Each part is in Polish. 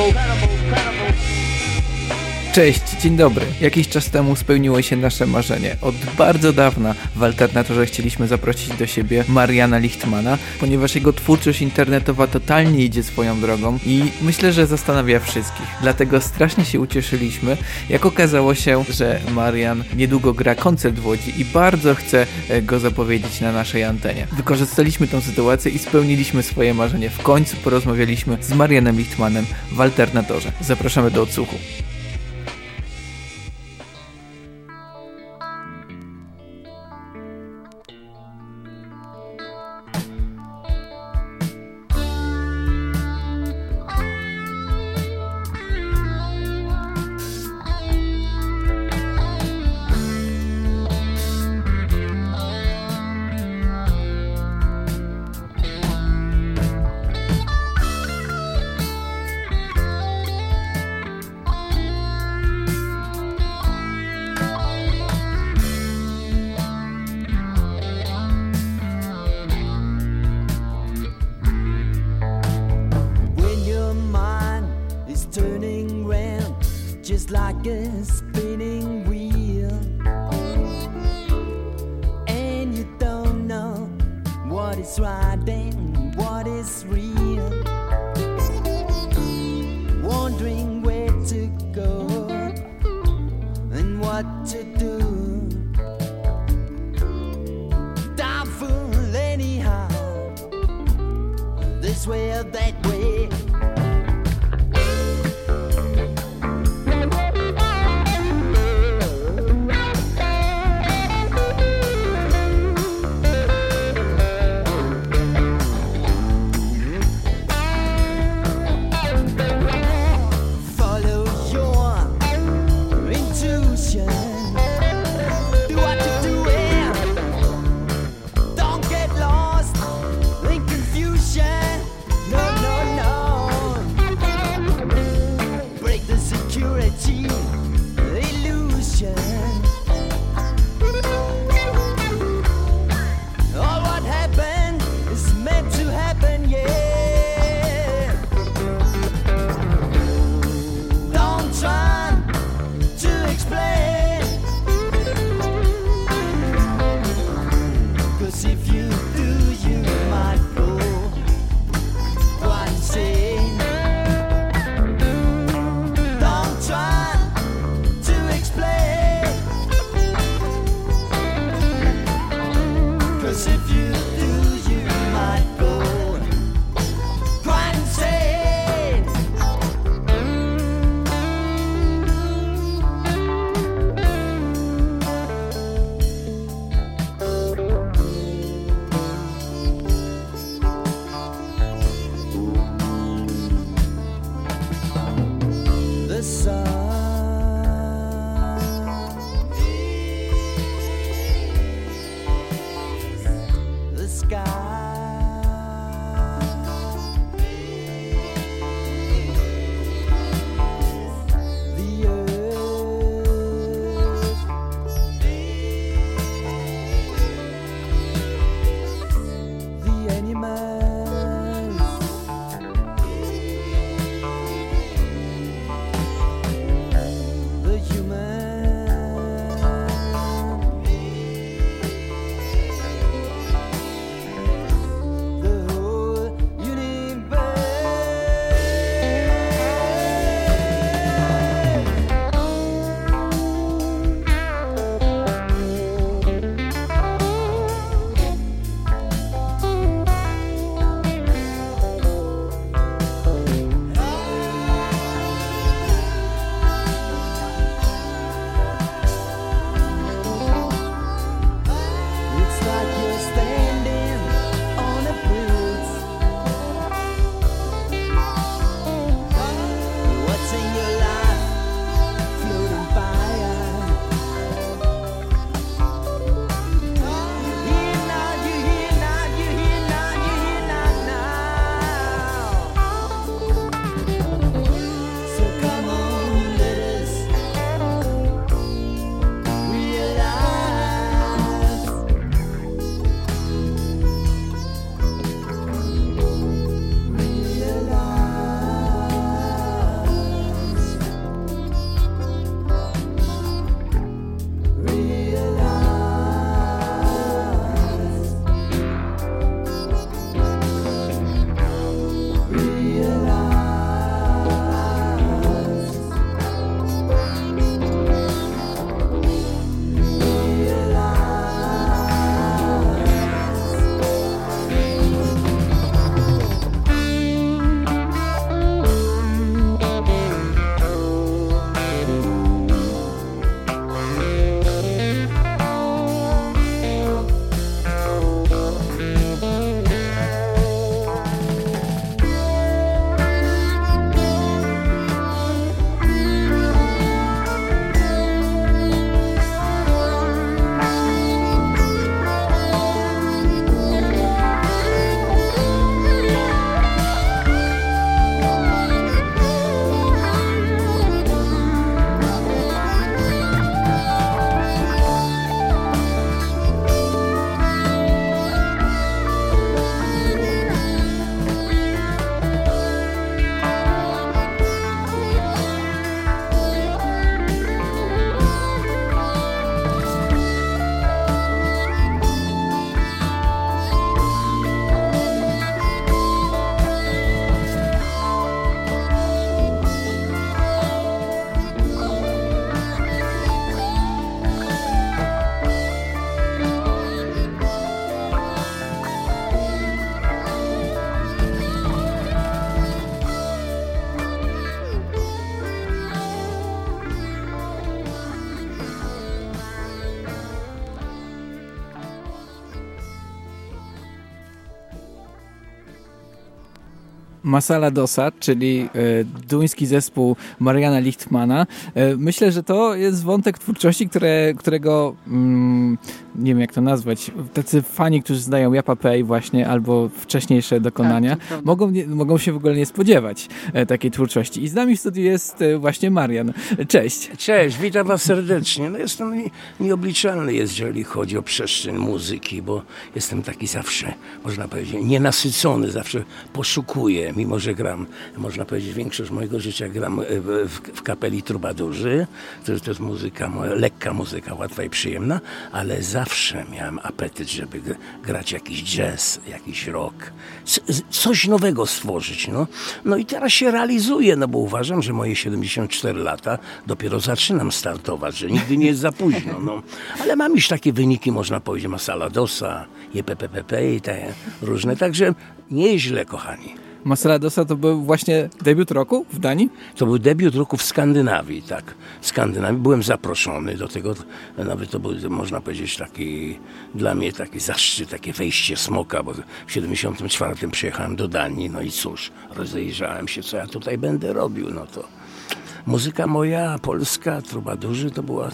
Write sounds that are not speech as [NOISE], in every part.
Oh. Cześć, dzień dobry. Jakiś czas temu spełniło się nasze marzenie. Od bardzo dawna w Alternatorze chcieliśmy zaprosić do siebie Mariana Lichtmana, ponieważ jego twórczość internetowa totalnie idzie swoją drogą i myślę, że zastanawia wszystkich. Dlatego strasznie się ucieszyliśmy, jak okazało się, że Marian niedługo gra koncert w Łodzi i bardzo chce e, go zapowiedzieć na naszej antenie. Wykorzystaliśmy tę sytuację i spełniliśmy swoje marzenie. W końcu porozmawialiśmy z Marianem Lichtmanem w Alternatorze. Zapraszamy do odsłuchu. what to do. Damn fool, anyhow. This way or that Masala Dosa, czyli e, duński zespół Mariana Lichtmana. E, myślę, że to jest wątek twórczości, które, którego mm, nie wiem jak to nazwać, tacy fani, którzy znają Japa Pay właśnie albo wcześniejsze dokonania, tak, mogą, nie, mogą się w ogóle nie spodziewać e, takiej twórczości. I z nami w studiu jest właśnie Marian. Cześć. Cześć, witam was serdecznie. No jestem nieobliczalny, jeżeli chodzi o przestrzeń muzyki, bo jestem taki zawsze, można powiedzieć, nienasycony, zawsze poszukuję, mimo że gram, można powiedzieć, większość mojego życia gram w, w kapeli trubadurzy, to, to jest muzyka, lekka muzyka, łatwa i przyjemna, ale zawsze miałem apetyt, żeby grać jakiś jazz, jakiś rock, coś nowego stworzyć, no. No i teraz się realizuję, no bo uważam, że moje 74 lata dopiero zaczynam startować, że nigdy nie jest za późno, no. Ale mam już takie wyniki, można powiedzieć, Masala Dosa, JPPP i te różne, także nieźle, kochani. Masaladosa to był właśnie debiut roku w Danii? To był debiut roku w Skandynawii, tak. W Skandynawii byłem zaproszony do tego, nawet to był, można powiedzieć, taki dla mnie taki zaszczyt, takie wejście smoka, bo w 74 przyjechałem do Danii, no i cóż, rozejrzałem się, co ja tutaj będę robił, no to muzyka moja, polska, trubadurzy, to była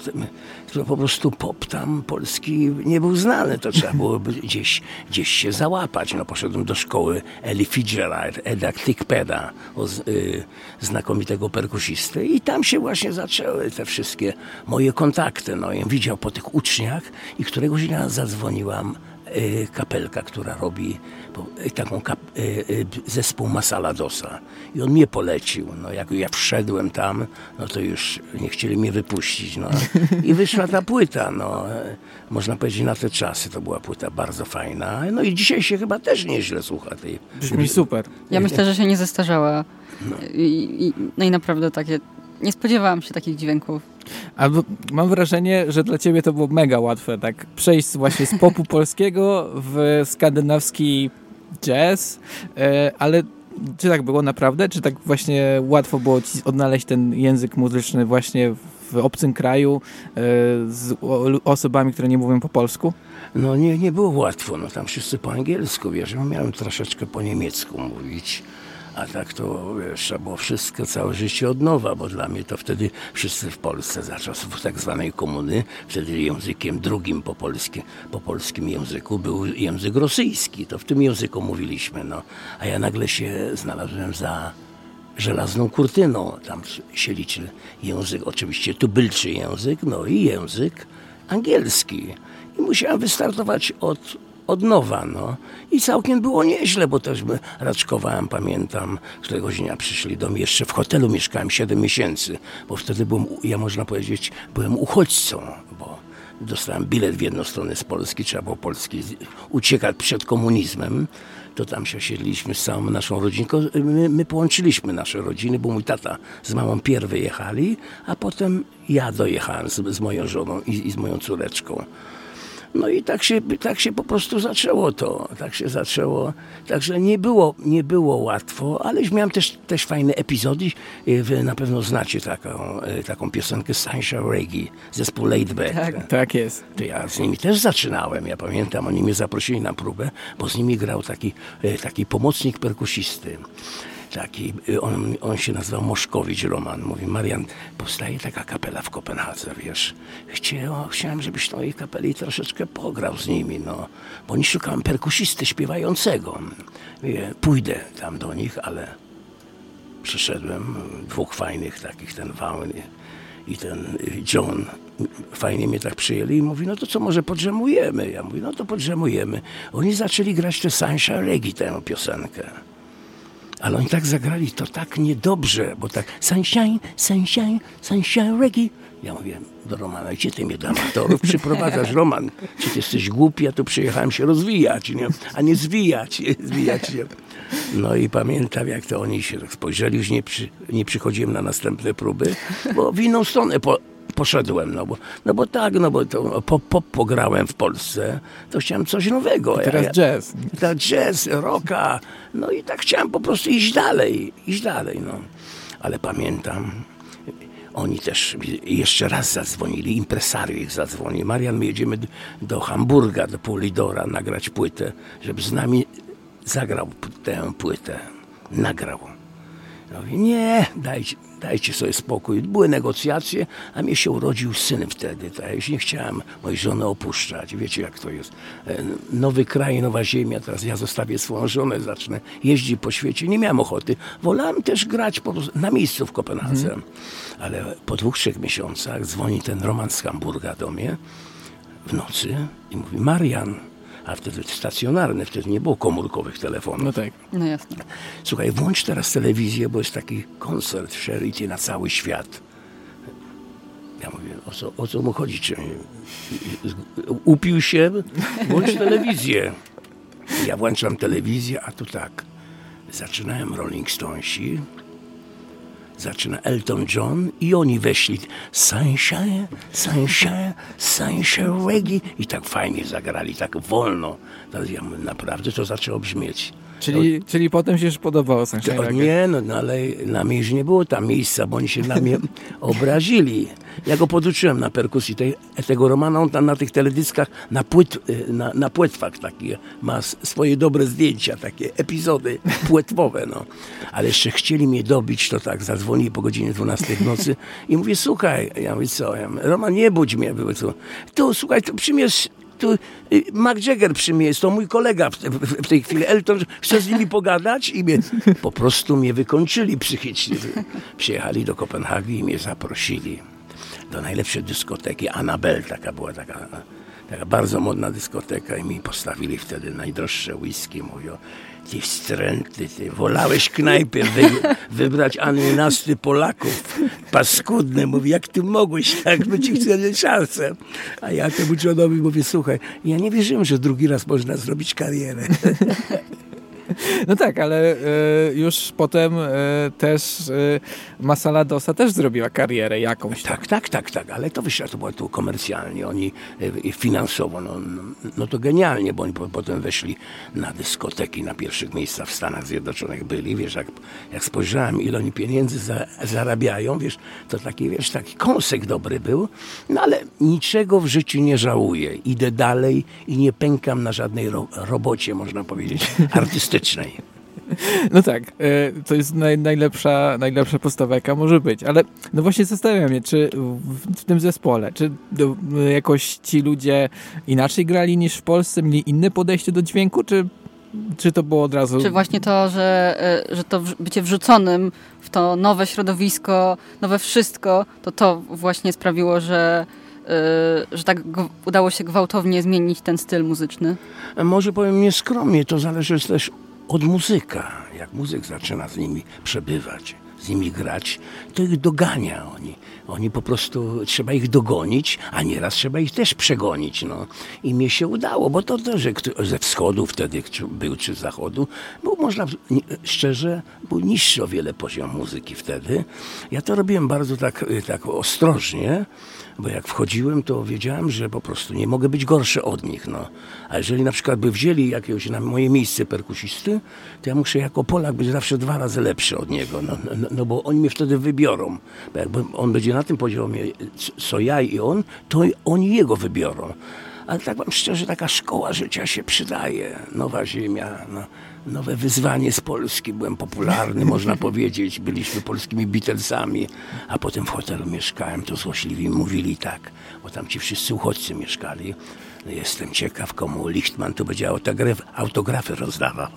to po prostu pop tam polski nie był znany, to trzeba było gdzieś, gdzieś się załapać. No, poszedłem do szkoły Eli Fitzgerald, Eda Tickpeda, y, znakomitego perkusisty i tam się właśnie zaczęły te wszystkie moje kontakty. No, ja widział po tych uczniach i któregoś dnia zadzwoniłam Y, kapelka, która robi taką kap, y, zespół Masala Dosa. I on mnie polecił. No, jak ja wszedłem tam, no to już nie chcieli mnie wypuścić. No. I wyszła ta płyta. No. Można powiedzieć, na te czasy to była płyta bardzo fajna. No i dzisiaj się chyba też nieźle słucha tej. Brzmi super. Ja myślę, że się nie zestarzała. No. I, i, no i naprawdę takie. Nie spodziewałam się takich dźwięków. Albo mam wrażenie, że dla ciebie to było mega łatwe, tak przejść właśnie z popu [LAUGHS] polskiego w skandynawski jazz, e, ale czy tak było naprawdę? Czy tak właśnie łatwo było ci odnaleźć ten język muzyczny właśnie w obcym kraju e, z osobami, które nie mówią po polsku? No nie, nie było łatwo, no tam wszyscy po angielsku, wiesz, no miałem troszeczkę po niemiecku mówić a tak to wiesz, było wszystko, całe życie od nowa, bo dla mnie to wtedy wszyscy w Polsce, za czasów tak zwanej komuny, wtedy językiem drugim po, polskie, po polskim języku był język rosyjski. To w tym języku mówiliśmy, no. A ja nagle się znalazłem za żelazną kurtyną. Tam się liczy język, oczywiście tubylczy język, no i język angielski. I musiałem wystartować od od nowa, no. I całkiem było nieźle, bo też raczkowałem, pamiętam, któregoś dnia przyszli do mnie, jeszcze w hotelu mieszkałem 7 miesięcy, bo wtedy byłem, ja można powiedzieć, byłem uchodźcą, bo dostałem bilet w jedną stronę z Polski, trzeba było Polski uciekać przed komunizmem, to tam się osiedliśmy z całą naszą rodzinką. My, my, połączyliśmy nasze rodziny, bo mój tata z mamą pierwy jechali, a potem ja dojechałem z, z moją żoną i, i z moją córeczką. No i tak się, tak się po prostu zaczęło to, tak się zaczęło. Także nie było, nie było łatwo, ale miałem też, też fajne epizody. Wy na pewno znacie taką, e, taką piosenkę Sunshine Reggae, zespół Laid Back. Tak, tak jest. To ja z nimi też zaczynałem, ja pamiętam, oni mnie zaprosili na próbę, bo z nimi grał taki, e, taki pomocnik perkusisty taki, on, on się nazywał Moszkowicz Roman. Mówi, Marian, powstaje taka kapela w Kopenhadze, wiesz. Chciałem, chciałem żebyś tej kapeli troszeczkę pograł z nimi, no. Bo nie szukałem perkusisty śpiewającego. Mówię, pójdę tam do nich, ale przyszedłem, dwóch fajnych takich, ten Vaughan i ten John, fajnie mnie tak przyjęli i mówi, no to co, może podrzemujemy? Ja mówię, no to podrzemujemy. Oni zaczęli grać tę Sunshine Reggae, tę piosenkę. Ale oni tak zagrali to tak niedobrze, bo tak sunshine, sunshine, sunshine reggae. Ja mówię do Romana, gdzie ty mnie do amatorów przyprowadzasz, Roman? Czy ty jesteś głupi? Ja tu przyjechałem się rozwijać, nie? a nie zwijać. zwijać się. No i pamiętam, jak to oni się tak spojrzeli, już nie, przy, nie przychodziłem na następne próby, bo w inną stronę po, poszedłem, no bo, no bo tak, no bo to pop, pop pograłem w Polsce, to chciałem coś nowego. I teraz jazz. Tak, jazz, rocka, no i tak chciałem po prostu iść dalej, iść dalej, no. Ale pamiętam, oni też jeszcze raz zadzwonili, impresario ich zadzwonił. Marian, my jedziemy do Hamburga, do Polidora nagrać płytę, żeby z nami zagrał tę płytę. nagrał. Ja mówię, nie, dajcie, dajcie sobie spokój. Były negocjacje, a mnie się urodził syn wtedy. Tak? Ja już nie chciałem mojej żony opuszczać. Wiecie, jak to jest. E, nowy kraj, nowa ziemia. Teraz ja zostawię swoją żonę, zacznę jeździć po świecie. Nie miałem ochoty. Wolałem też grać na miejscu w Kopenhadze. Mhm. Ale po dwóch, trzech miesiącach dzwoni ten Roman z Hamburga do mnie w nocy i mówi, Marian, a wtedy stacjonarne, wtedy nie było komórkowych telefonów. No tak. No jasne. Słuchaj, włącz teraz telewizję, bo jest taki koncert Charity na cały świat. Ja mówię, o co, o co mu chodzi? Czy upił się? Włącz telewizję. Ja włączam telewizję, a tu tak. Zaczynałem Rolling Stonesi, zaczyna Elton John i oni weszli Sunshine, Sunshine, Sunshine Reggae i tak fajnie zagrali, tak wolno. Teraz ja mówię, naprawdę to zaczęło brzmieć. Czyli, no, czyli potem się już podobało Sunshine? Nie, no, no ale na mnie już nie było tam miejsca, bo oni się na mnie [LAUGHS] obrazili. Ja go poduczyłem na perkusji tej, tego Romana, on tam na tych teledyskach, na, płyt, y, na, na płetwach takie, ma swoje dobre zdjęcia, takie epizody [LAUGHS] płetwowe, no. Ale jeszcze chcieli mnie dobić, to tak, zadzwonili po godzinie 12 w nocy i mówię, słuchaj, ja mówię, co, ja mówię, Roman, nie budź mnie, było co, tu, słuchaj, tu przymierz tu y, Mark Jagger przy mnie jest, to mój kolega w, w, w, tej chwili, Elton, chce z nimi pogadać i mnie, po prostu mnie wykończyli psychicznie. Przyjechali do Kopenhagi i mnie zaprosili do najlepszej dyskoteki. Annabelle taka była, taka, taka bardzo modna dyskoteka i mi postawili wtedy najdroższe whisky. Mówią, ty wstrętny, ty wolałeś knajpę wy, [LAUGHS] wybrać ananasty Polaków. Paskudny, mówi, jak ty mogłeś tak, ci chcemy szansę. A ja temu Johnowi mówię, słuchaj, ja nie wierzyłem, że drugi raz można zrobić karierę. [LAUGHS] [LAUGHS] No tak, ale e, już potem e, też e, Masala Dosa też zrobiła karierę jakąś. Tak, tak, tak, tak, ale to wyszło, to było tu komercjalnie, oni finansowo, no, no to genialnie, bo oni potem weszli na dyskoteki, na pierwszych miejscach w Stanach Zjednoczonych byli, wiesz, jak, jak spojrzałem, ile oni pieniędzy za, zarabiają, wiesz, to taki, wiesz, taki kąsek dobry był, no ale niczego w życiu nie żałuję, idę dalej i nie pękam na żadnej ro robocie, można powiedzieć, [LAUGHS] artystycznej no tak, e, to jest naj, najlepsza, najlepsza postawa, jaka może być. Ale no właśnie zastanawiam się, czy w, w tym zespole, czy do, jakoś ci ludzie inaczej grali niż w Polsce, mieli inne podejście do dźwięku, czy, czy to było od razu... Czy właśnie to, że, e, że to bycie wrzuconym w to nowe środowisko, nowe wszystko, to to właśnie sprawiło, że e, że tak udało się gwałtownie zmienić ten styl muzyczny? Może powiem nieskromnie, to zależy też od muzyka. Jak muzyk zaczyna z nimi przebywać, z nimi grać, to ich dogania oni. Oni po prostu, trzeba ich dogonić, a nieraz trzeba ich też przegonić. No. I mnie się udało, bo to też ze wschodu wtedy był, czy z zachodu, był można, szczerze, był niższy o wiele poziom muzyki wtedy. Ja to robiłem bardzo tak, tak ostrożnie, bo jak wchodziłem, to wiedziałem, że po prostu nie mogę być gorszy od nich. No. A jeżeli na przykład by wzięli jakiegoś na moje miejsce perkusisty, to ja muszę jako Polak być zawsze dwa razy lepszy od niego, no, no, no bo oni mnie wtedy wybiorą. Bo jakby on będzie na tym poziomie, co ja i on, to oni jego wybiorą. Ale tak wam szczerze, taka szkoła życia się przydaje. Nowa ziemia, no, nowe wyzwanie z Polski. Byłem popularny, [LAUGHS] można powiedzieć. Byliśmy polskimi Beatlesami, a potem w hotelu mieszkałem. To złośliwi mówili tak, bo tam ci wszyscy uchodźcy mieszkali. No jestem ciekaw, komu Lichtman tu będzie autograf, autografy rozdawał.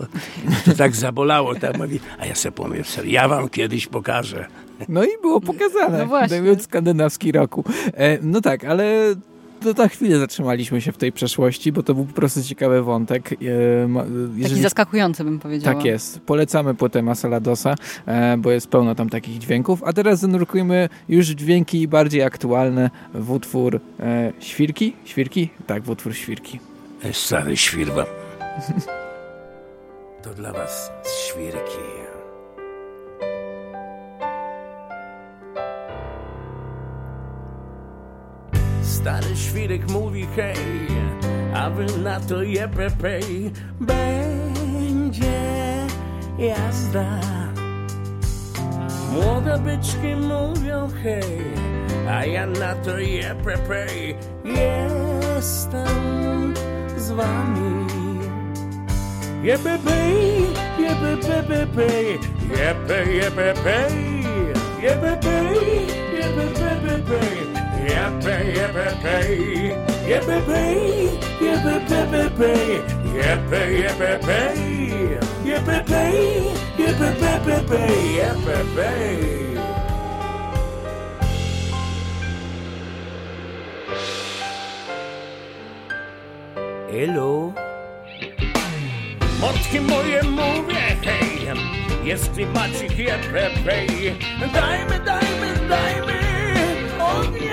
To tak zabolało, tak mówi, a ja sobie pomyślałem, ja wam kiedyś pokażę. No i było pokazane, no właśnie. skandynawski roku. E, no tak, ale to na chwilę zatrzymaliśmy się w tej przeszłości, bo to był po prostu ciekawy wątek. E, jeżeli... Taki zaskakujący bym powiedziała. Tak jest. Polecamy płytę Masaladosa, e, bo jest pełno tam takich dźwięków. A teraz zanurkujmy już dźwięki bardziej aktualne w utwór e, Świrki? Świrki? Tak, w utwór Świrki. Stary świrba. [LAUGHS] to dla was Świrki. Stary świrek mówi hej, a wy na to jepepej będzie jazda. Młode byczki mówią hej, a ja na to jepepej jestem z wami. Yippee, yippee, yippee, yippee, yippee, yippee, yippee, yippee, Yippee, yippee, yippee, yippee, yippee, yippee, yippee, yippee. Hello. Motki moje mówię, hej, jest klimacik, jepepej, dajmy, dajmy, dajmy ognia.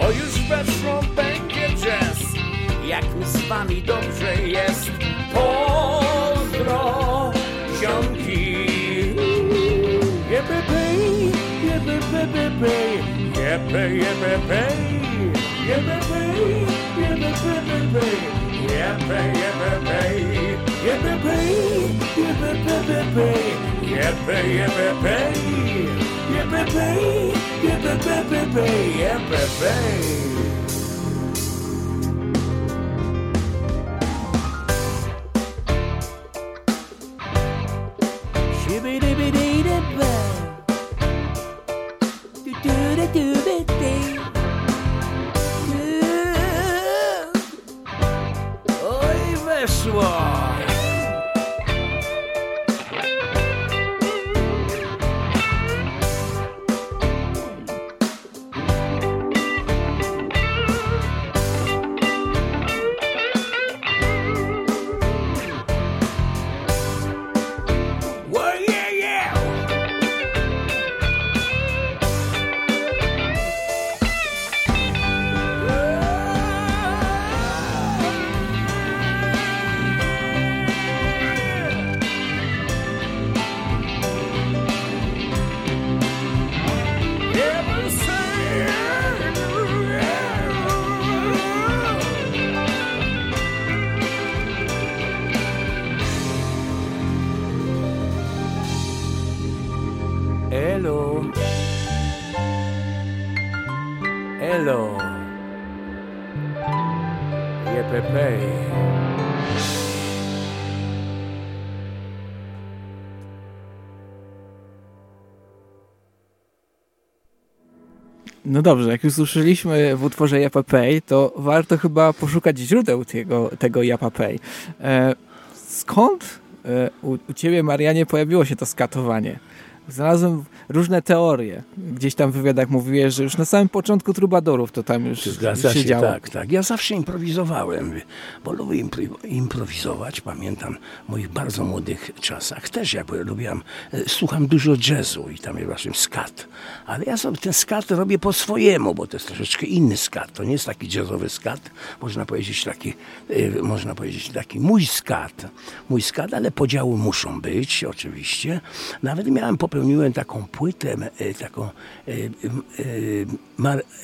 O już weszło będzie jazz. Jak mi z wami dobrze jest. Pozdro ziomki. Jebe pej, jebe bebe pej. Jebe jebe pej. Jebe pej, jebe pej. Jebe jebe pej. Jebe pej, jebe pej. Yippee, yippee, yippee, yippee, yippee, yippee, yippee, yippee. No dobrze, jak już usłyszeliśmy w utworze Yapapay, to warto chyba poszukać źródeł tego, tego Yapapay. E, skąd e, u, u ciebie, Marianie, pojawiło się to skatowanie? Znalazłem różne teorie. Gdzieś tam w wywiadach mówiłeś, że już na samym początku Trubadorów to tam już Zgadza się, działo. Tak, tak. Ja zawsze improwizowałem, bo lubię improwizować. Pamiętam w moich bardzo młodych czasach też jakby lubiłam, e, słucham dużo jazzu i tam jest właśnie skat. Ale ja sobie ten skat robię po swojemu, bo to jest troszeczkę inny skat. To nie jest taki jazzowy skat, można powiedzieć taki, e, można powiedzieć taki mój skat. Mój skat, ale podziały muszą być oczywiście. Nawet miałem popełniłem taką płytę, e, taką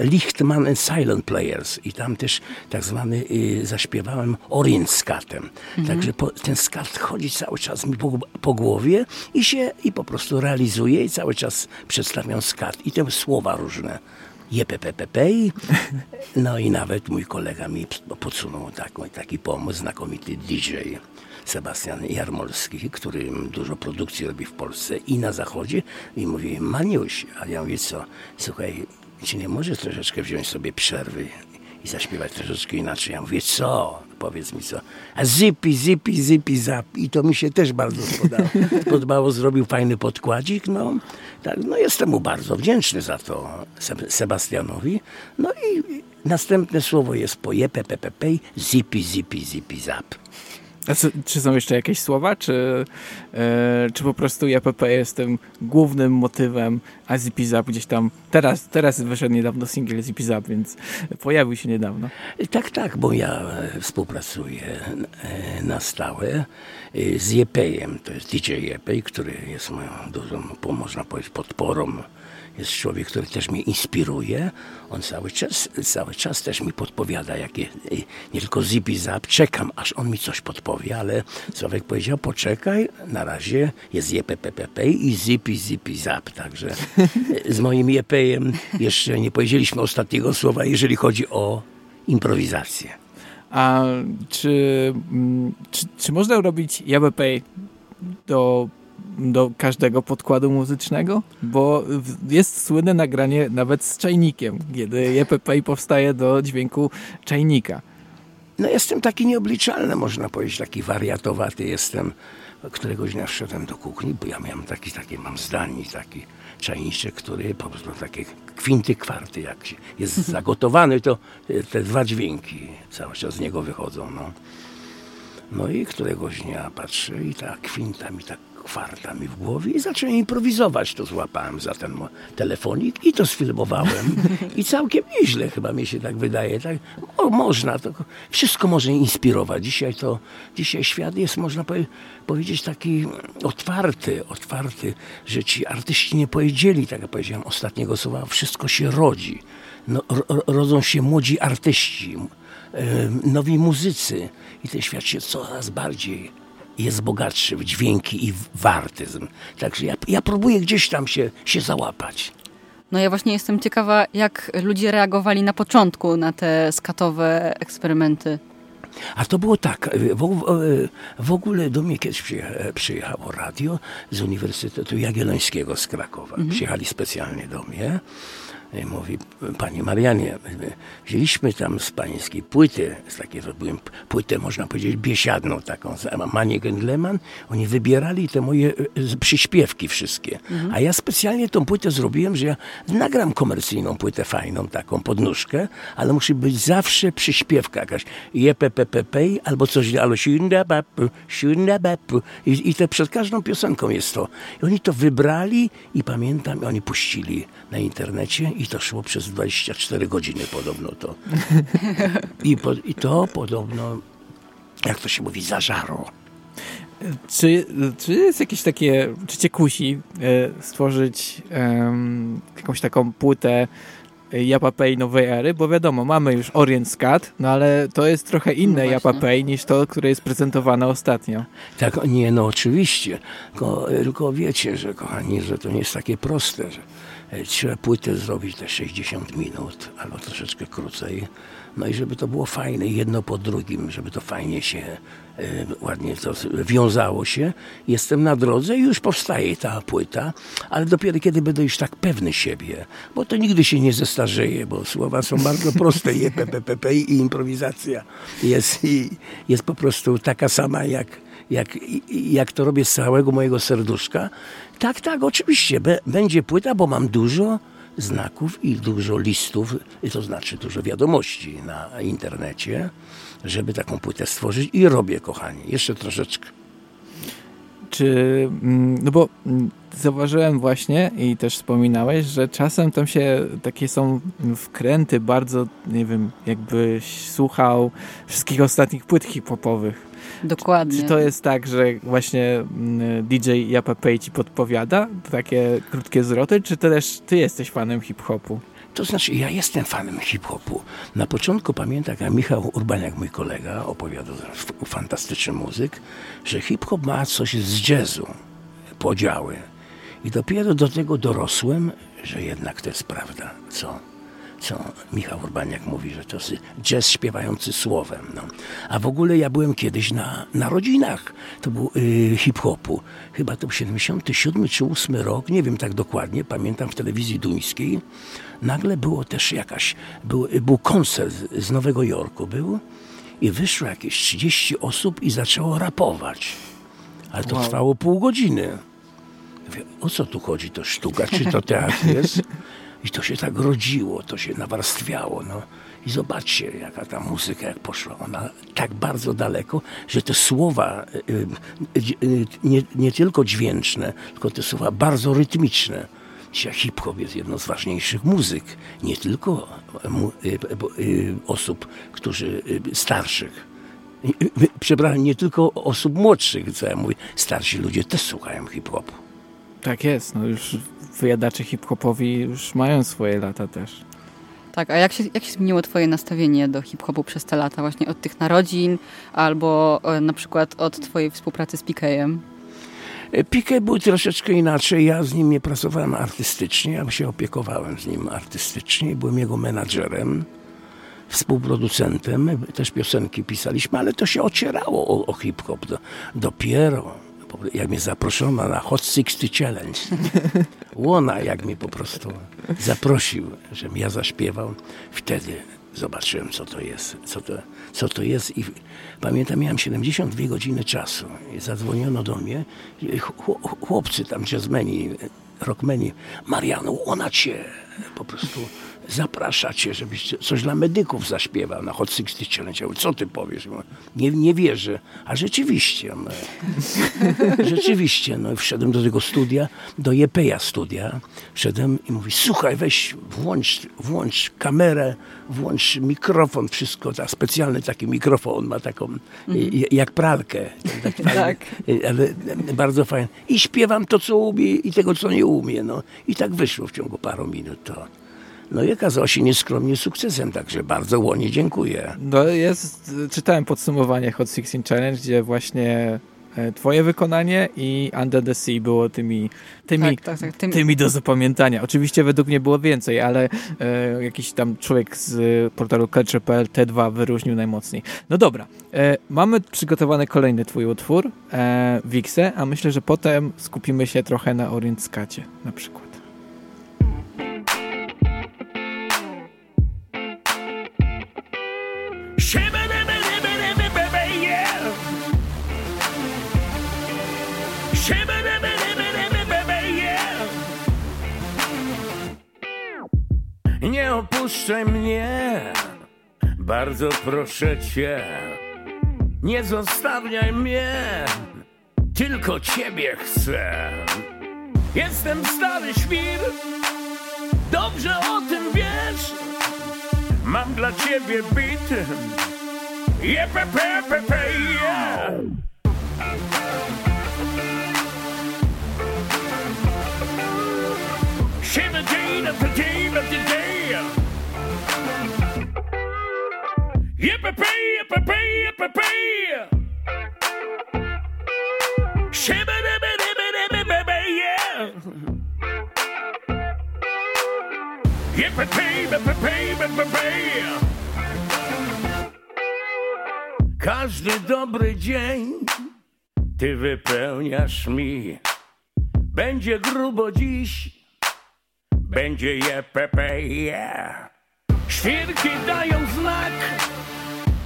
Lichtman and Silent Players i tam też tak zwany zaśpiewałem Orient skatem. Mhm. Także po, ten skat chodzi cały czas mi po, po, głowie i się i po prostu realizuje i cały czas przedstawiam skat i te słowa różne. JPPPP. [LAUGHS] No i nawet mój kolega mi podsunął taki, taki pomysł, znakomity DJ. Sebastian Jarmolski, który dużo produkcji robi w Polsce i na zachodzie i mówi, Maniuś, a ja mówię, co, słuchaj, czy nie możesz troszeczkę wziąć sobie przerwy i zaśpiewać troszeczkę inaczej? Ja mówię, co? Powiedz mi co. A zipi, zipi, zipi, zap. I to mi się też bardzo spodobało. [LAUGHS] Podobało, zrobił fajny podkładzik. No, tak, no jestem mu bardzo wdzięczny za to Sebastianowi. No i następne słowo jest po jepepepepe, zipi, zipi, zipi, zap. Czy są jeszcze jakieś słowa, czy, e, czy po prostu JPP jest tym głównym motywem, a Zipizap gdzieś tam, teraz, teraz wyszedł niedawno singiel Zipizap, więc pojawił się niedawno. Tak, tak, bo ja e, współpracuję e, na stałe z Jepejem, to jest DJ Jepej, który jest moją dużą, można powiedzieć, podporą jest człowiek, który też mnie inspiruje. On cały czas, cały czas też mi podpowiada, jakie, nie tylko zipi zap, czekam, aż on mi coś podpowie, ale Sławek powiedział, poczekaj, na razie jest JPPP i zipi, zipi zap, także z moim jepejem jeszcze nie powiedzieliśmy ostatniego słowa, jeżeli chodzi o improwizację. A czy, mm, czy, czy można robić JBP do do każdego podkładu muzycznego, bo jest słynne nagranie nawet z czajnikiem, kiedy JPP powstaje do dźwięku czajnika. No jestem taki nieobliczalny, można powiedzieć, taki wariatowaty jestem. Któregoś dnia wszedłem do kuchni, bo ja miałem taki, takie mam zdanie, taki czajniczek, który po prostu takie kwinty, kwarty, jak jest [LAUGHS] zagotowany, to te dwa dźwięki cały czas z niego wychodzą. No, no i któregoś dnia patrzę i ta kwinta mi tak kwarta mi w głowie i zacząłem improwizować. To złapałem za ten telefonik i to sfilmowałem. I całkiem nieźle chyba mi się tak wydaje. Tak? O, można, to wszystko może inspirować. Dzisiaj to, dzisiaj świat jest, można powie, powiedzieć, taki otwarty, otwarty, że ci artyści nie powiedzieli, tak jak powiedziałem ostatniego słowa, wszystko się rodzi. No, rodzą się młodzi artyści, nowi muzycy i ten świat się coraz bardziej jest bogatszy w dźwięki i w artyzm. Także ja, ja próbuję gdzieś tam się, się załapać. No ja właśnie jestem ciekawa, jak ludzie reagowali na początku na te skatowe eksperymenty. A to było tak, w, w, ogóle do mnie kiedyś przyjechało radio z Uniwersytetu Jagiellońskiego z Krakowa. Mhm. Przyjechali specjalnie do mnie mówi, panie Marianie, wzięliśmy tam z pańskiej płyty, z takiej zrobiłem płytę, można powiedzieć, biesiadną taką, Manie Gendleman. Oni wybierali te moje e, przyśpiewki wszystkie. Mhm. A ja specjalnie tą płytę zrobiłem, że ja nagram komercyjną płytę fajną, taką podnóżkę, ale musi być zawsze przyśpiewka jakaś. JPPPP albo coś, albo siundabapu, siundabapu. I, I te przed każdą piosenką jest to. I oni to wybrali i pamiętam, oni puścili na internecie i to szło przez 24 godziny podobno to. I, po, i to podobno, jak to się mówi, zażarło. Czy, czy jest jakieś takie, czy cię kusi e, stworzyć um, jakąś taką płytę Japapay nowej ery, bo wiadomo, mamy już Orient Scat, no ale to jest trochę inne no Japapay niż to, które jest prezentowane ostatnio. Tak, nie, no oczywiście, tylko, tylko wiecie, że kochani, że to nie jest takie proste, że E, trzeba płytę zrobić te 60 minut, albo troszeczkę krócej. No i żeby to było fajne, jedno po drugim, żeby to fajnie się, e, ładnie to wiązało się. Jestem na drodze i już powstaje ta płyta, ale dopiero kiedy będę już tak pewny siebie, bo to nigdy się nie zestarzeje, bo słowa są bardzo [LAUGHS] proste, je, p, i improwizacja jest, i, jest po prostu taka sama jak jak, jak to robię z całego mojego serduszka. Tak, tak, oczywiście, będzie płyta, bo mam dużo znaków i dużo listów, to znaczy dużo wiadomości na internecie, żeby taką płytę stworzyć i robię, kochani, jeszcze troszeczkę. Czy, mm, no bo mm, zauważyłem właśnie i też wspominałeś, że czasem tam się takie są wkręty bardzo, nie wiem, jakbyś słuchał wszystkich ostatnich płyt hip-hopowych. Dokładnie. Czy, czy to jest tak, że właśnie mm, DJ Japapej ci podpowiada takie krótkie zwroty, czy to też ty jesteś fanem hip-hopu? To znaczy, ja jestem fanem hip-hopu. Na początku pamiętam, jak Michał Urbaniak, mój kolega, opowiadał, fantastyczny muzyk, że hip-hop ma coś z jazzu, podziały. I dopiero do tego dorosłem, że jednak to jest prawda. Co? Co Michał Urbaniak mówi, że to jest jazz śpiewający słowem. No. A w ogóle ja byłem kiedyś na narodzinach, to był y, hip-hopu. Chyba to był 77 czy 8 rok, nie wiem tak dokładnie, pamiętam w telewizji duńskiej. Nagle było też jakaś, był, był koncert z Nowego Jorku, był i wyszło jakieś 30 osób i zaczęło rapować. Ale to wow. trwało pół godziny. Mówię, o co tu chodzi? To sztuka, czy to teatr jest? I to się tak rodziło, to się nawarstwiało. No. I zobaczcie, jaka ta muzyka jak poszła. Ona tak bardzo daleko, że te słowa y, y, y, nie, nie tylko dźwięczne, tylko te słowa bardzo rytmiczne. Dzisiaj hip-hop jest jedną z ważniejszych muzyk. Nie tylko osób, którzy starszych. Przepraszam, nie tylko osób młodszych, co ja mówię. Starsi ludzie też słuchają hip-hopu. Tak jest, no już wyjadacze hip-hopowi już mają swoje lata też. Tak, a jak się, jak się zmieniło twoje nastawienie do hip-hopu przez te lata? Właśnie od tych narodzin albo e, na przykład od twojej współpracy z Pikejem? E, Piqué był troszeczkę inaczej. Ja z nim nie pracowałem artystycznie, ja się opiekowałem z nim artystycznie. Byłem jego menadżerem. współproducentem, też piosenki pisaliśmy, ale to się ocierało o, o hip-hop. Dopiero jak mnie zaproszono na Hot 60 Challenge. Łona, jak mnie po prostu zaprosił, żebym ja zaśpiewał. Wtedy zobaczyłem, co to jest. Co to, co to jest. I pamiętam, miałem 72 godziny czasu. I zadzwoniono do mnie. Chłopcy tam, jazzmeni, rockmeni. Marianu, ona cię po prostu zaprasza cię, żebyś coś dla medyków zaśpiewał na Hot 60 Challenge. Co ty powiesz? Nie, nie wierzę. A rzeczywiście, no, [LAUGHS] rzeczywiście, no wszedłem do tego studia, do Jepeja studia, wszedłem i mówi, słuchaj, weź, włącz, włącz kamerę, włącz mikrofon, wszystko, ta specjalny taki mikrofon, on ma taką, mhm. jak pralkę. Tak, tak. Ale bardzo fajnie. I śpiewam to, co umie i tego, co nie umie. No. I tak wyszło w ciągu paru minut to. No i okazało się nieskromnie sukcesem, także bardzo łonie dziękuję. No jest, czytałem podsumowanie Hot 16 Challenge, gdzie właśnie e, twoje wykonanie i Under the Sea było tymi, tymi, tak, tak, tak, tymi... tymi do zapamiętania. Oczywiście według mnie było więcej, ale e, jakiś tam człowiek z portalu Culture.pl T2 wyróżnił najmocniej. No dobra, e, mamy przygotowany kolejny twój utwór, e, Wixe, a myślę, że potem skupimy się trochę na Orient Skacie na przykład. Nie opuszczaj mnie, bardzo proszę cię. Nie zostawiaj mnie, tylko ciebie chcę. Jestem stary świr, dobrze o tym. Mam dla ciebie bit Je pe, pe, pe, pe yeah. Shiver day after day after day Yippee, yippee, yippee, Shiver, yippee, yippee, yeah. Każdy dobry dzień ty wypełniasz mi. Będzie grubo dziś, będzie jepepe, yeah. Świrki dają znak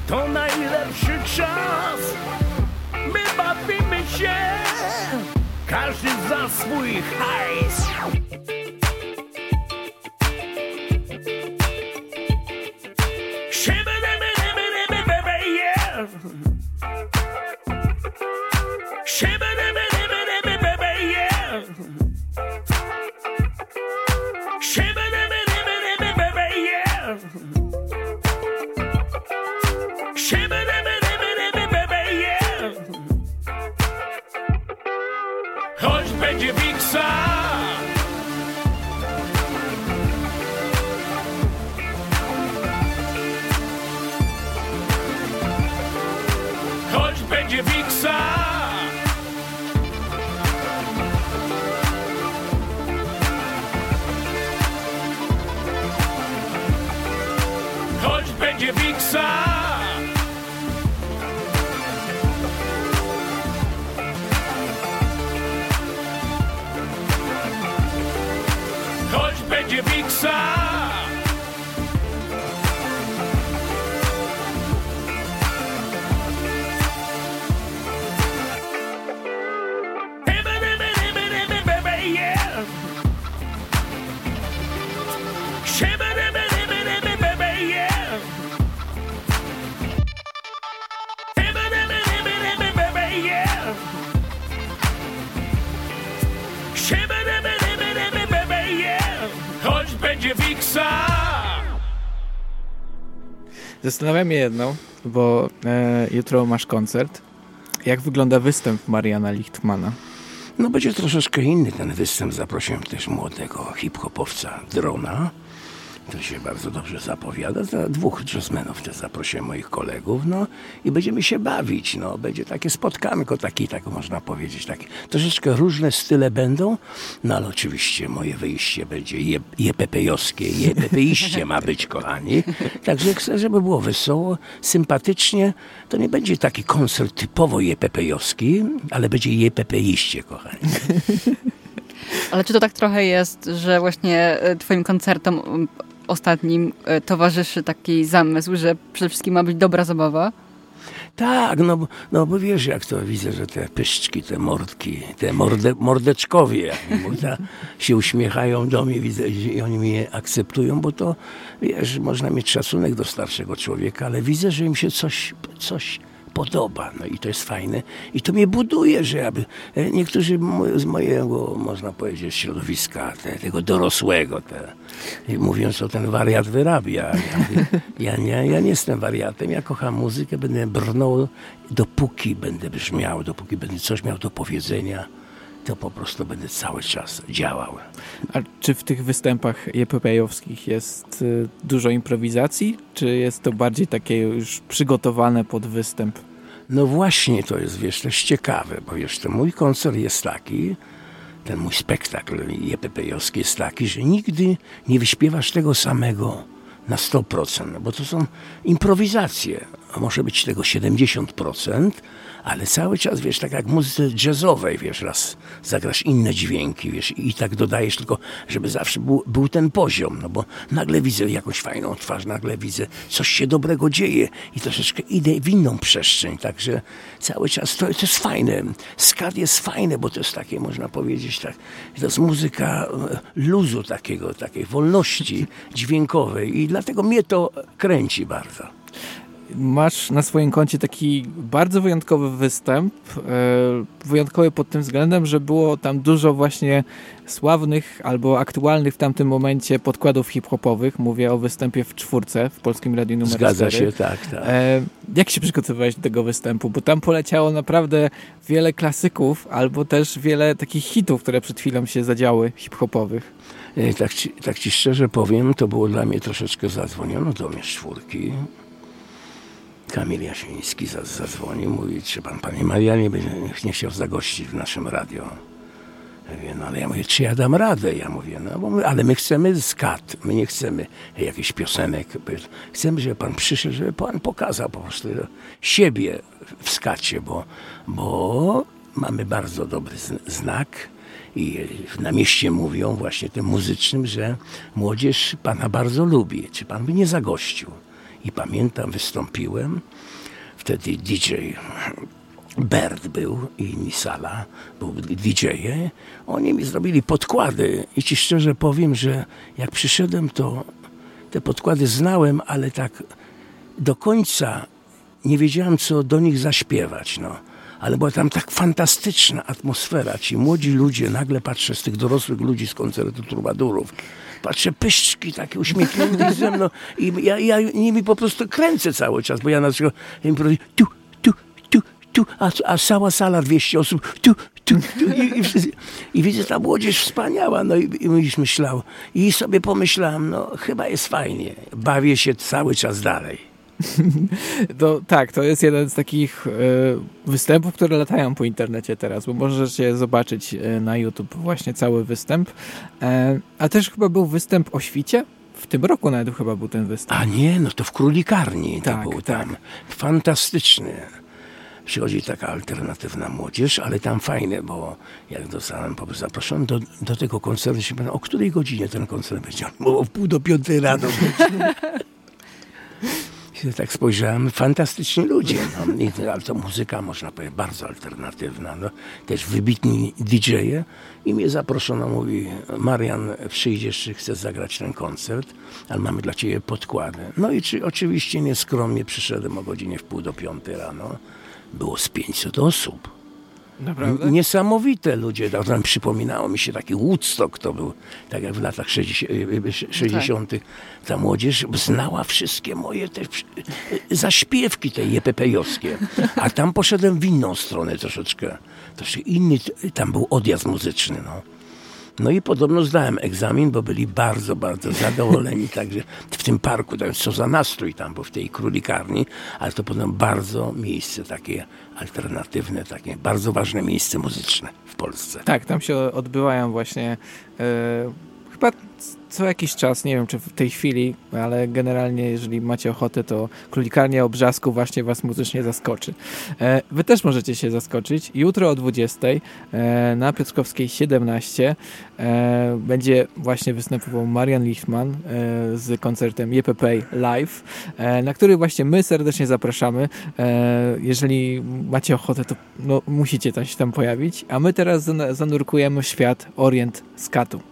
to najlepszy czas. My bawimy się, każdy za swój hajs. Shimmer! Zastanawiam się jedno, bo e, jutro masz koncert. Jak wygląda występ Mariana Lichtmana? No będzie troszeczkę inny ten występ. Zaprosiłem też młodego hip-hopowca Drona, To się bardzo dobrze zapowiada. Za dwóch jazzmenów też zaprosiłem moich kolegów, no i będziemy się bawić, no. Będzie takie spotkanko, taki, tak można powiedzieć, takie. Troszeczkę różne style będą, no ale oczywiście moje wyjście będzie je, jepepejowskie, jepepeiście ma być, kochani. Także chcę, żeby było wesoło, sympatycznie. To nie będzie taki koncert typowo jepepejowski, ale będzie jepepeiście, kochani. Ale czy to tak trochę jest, że właśnie e, twoim koncertom ostatnim e, towarzyszy taki zamysł, że przede wszystkim ma być dobra zabawa? Tak, no, no bo wiesz, jak to widzę, że te pyszczki, te mordki, te morde, mordeczkowie, jak się uśmiechają do mnie, widzę, i oni mnie akceptują, bo to, wiesz, można mieć szacunek do starszego człowieka, ale widzę, że im się coś, coś podoba. No i to jest fajne. I to mnie buduje, że aby e, niektórzy z mojego, można powiedzieć, środowiska, te, tego dorosłego, te, mówią, co ten wariat wyrabia. Ja, mówię, [LAUGHS] ja, nie, ja nie jestem wariatem, ja kocham muzykę, będę brnął, dopóki będę brzmiał, dopóki będę coś miał do powiedzenia to po prostu będę cały czas działał. A czy w tych występach jepepejowskich jest y, dużo improwizacji, czy jest to bardziej takie już przygotowane pod występ? No właśnie to jest, wiesz, też ciekawe, bo wiesz, ten mój koncert jest taki, ten mój spektakl jepepejowski jest taki, że nigdy nie wyśpiewasz tego samego na 100%, bo to są improwizacje. A może być tego 70%, ale cały czas, wiesz, tak jak muzyce jazzowej, wiesz, raz zagrasz inne dźwięki, wiesz, i tak dodajesz tylko, żeby zawsze był, był ten poziom, no bo nagle widzę jakąś fajną twarz, nagle widzę, coś się dobrego dzieje i troszeczkę idę w inną przestrzeń, także cały czas to, to jest fajne. Skat jest fajne, bo to jest takie, można powiedzieć, tak, to jest muzyka e, luzu takiego, takiej wolności dźwiękowej i dlatego mnie to kręci bardzo masz na swoim koncie taki bardzo wyjątkowy występ. E, wyjątkowy pod tym względem, że było tam dużo właśnie sławnych albo aktualnych w tamtym momencie podkładów hip-hopowych. Mówię o występie w czwórce w Polskim Radiu numer Zgadza 4. się, tak, tak. E, jak się przygotowywałeś do tego występu? Bo tam poleciało naprawdę wiele klasyków albo też wiele takich hitów, które przed chwilą się zadziały hip-hopowych. E, tak ci, tak ci szczerze powiem, to było dla mnie troszeczkę zadzwoniono do mnie z czwórki Kamil Jasiński zadzwonił, mówi, czy pan, panie Marianie, nie chciał zagościć w naszym radio. Ja mówię, no ale ja mówię, czy ja dam radę? Ja mówię, no bo my, ale my chcemy skat, my nie chcemy jakichś piosenek. Chcemy, żeby pan przyszedł, żeby pan pokazał po prostu siebie w skacie, bo, bo mamy bardzo dobry znak i na mieście mówią właśnie tym muzycznym, że młodzież pana bardzo lubi. Czy pan by nie zagościł? I pamiętam, wystąpiłem, wtedy DJ Bert był i Nisala był DJ-e. Oni mi zrobili podkłady i ci szczerze powiem, że jak przyszedłem, to te podkłady znałem, ale tak do końca nie wiedziałem, co do nich zaśpiewać. No. Ale była tam tak fantastyczna atmosfera. Ci młodzi ludzie, nagle patrzę z tych dorosłych ludzi z koncertu Trubadurów, patrzę, pyszczki takie uśmiechnięte ze mną i ja, ja nimi po prostu kręcę cały czas, bo ja na przykład im powiem, tu, tu, tu, tu, a, a cała sala 200 osób, tu, tu, tu i, i, i widzę, ta młodzież wspaniała, no i, i myślał, i sobie pomyślałem, no chyba jest fajnie, bawię się cały czas dalej. To, tak, to jest jeden z takich e, występów, które latają po internecie teraz, bo możecie zobaczyć e, na YouTube właśnie cały występ. E, a też chyba był występ o świcie? W tym roku nawet chyba był ten występ. A nie, no to w Królikarni tak, to był tak. tam. Fantastyczny. Przychodzi taka alternatywna młodzież, ale tam fajne, bo jak dostałem zaproszony do, do tego koncertu, się pytam, o której godzinie ten koncert będzie? Bo w pół do piątej rano. [LAUGHS] tak spojrzałem, fantastyczni ludzie. No. ale to muzyka, można powiedzieć, bardzo alternatywna. No. Też wybitni DJ-e. I mnie zaproszono, mówi, Marian, przyjdziesz, czy chcesz zagrać ten koncert, ale mamy dla ciebie podkłady. No i czy, oczywiście nieskromnie przyszedłem o godzinie w pół do piątej rano. Było z 500 osób. Naprawdę? Niesamowite ludzie. Tam przypominało mi się taki Woodstock to był, tak jak w latach 60. 60 tak. Ta młodzież znała wszystkie moje te zaśpiewki te jepepejowskie. A tam poszedłem w inną stronę troszeczkę. Troszkę inny, tam był odjazd muzyczny. No. No i podobno zdałem egzamin, bo byli bardzo, bardzo zadowoleni. [LAUGHS] Także w tym parku, tam, co za nastrój tam, bo w tej królikarni, ale to podobno bardzo miejsce takie alternatywne, takie bardzo ważne miejsce muzyczne w Polsce. Tak, tam się odbywają właśnie e, chyba co jakiś czas, nie wiem czy w tej chwili, ale generalnie jeżeli macie ochotę, to Królikarnia Obrzasku właśnie was muzycznie zaskoczy. E, wy też możecie się zaskoczyć. Jutro o 20 e, na Piotrkowskiej 17 e, będzie właśnie występował Marian Lichtman z koncertem JPP Live, na który właśnie my serdecznie zapraszamy. Jeżeli macie ochotę, to no, musicie się tam pojawić. A my teraz zanurkujemy w świat Orient Skatu.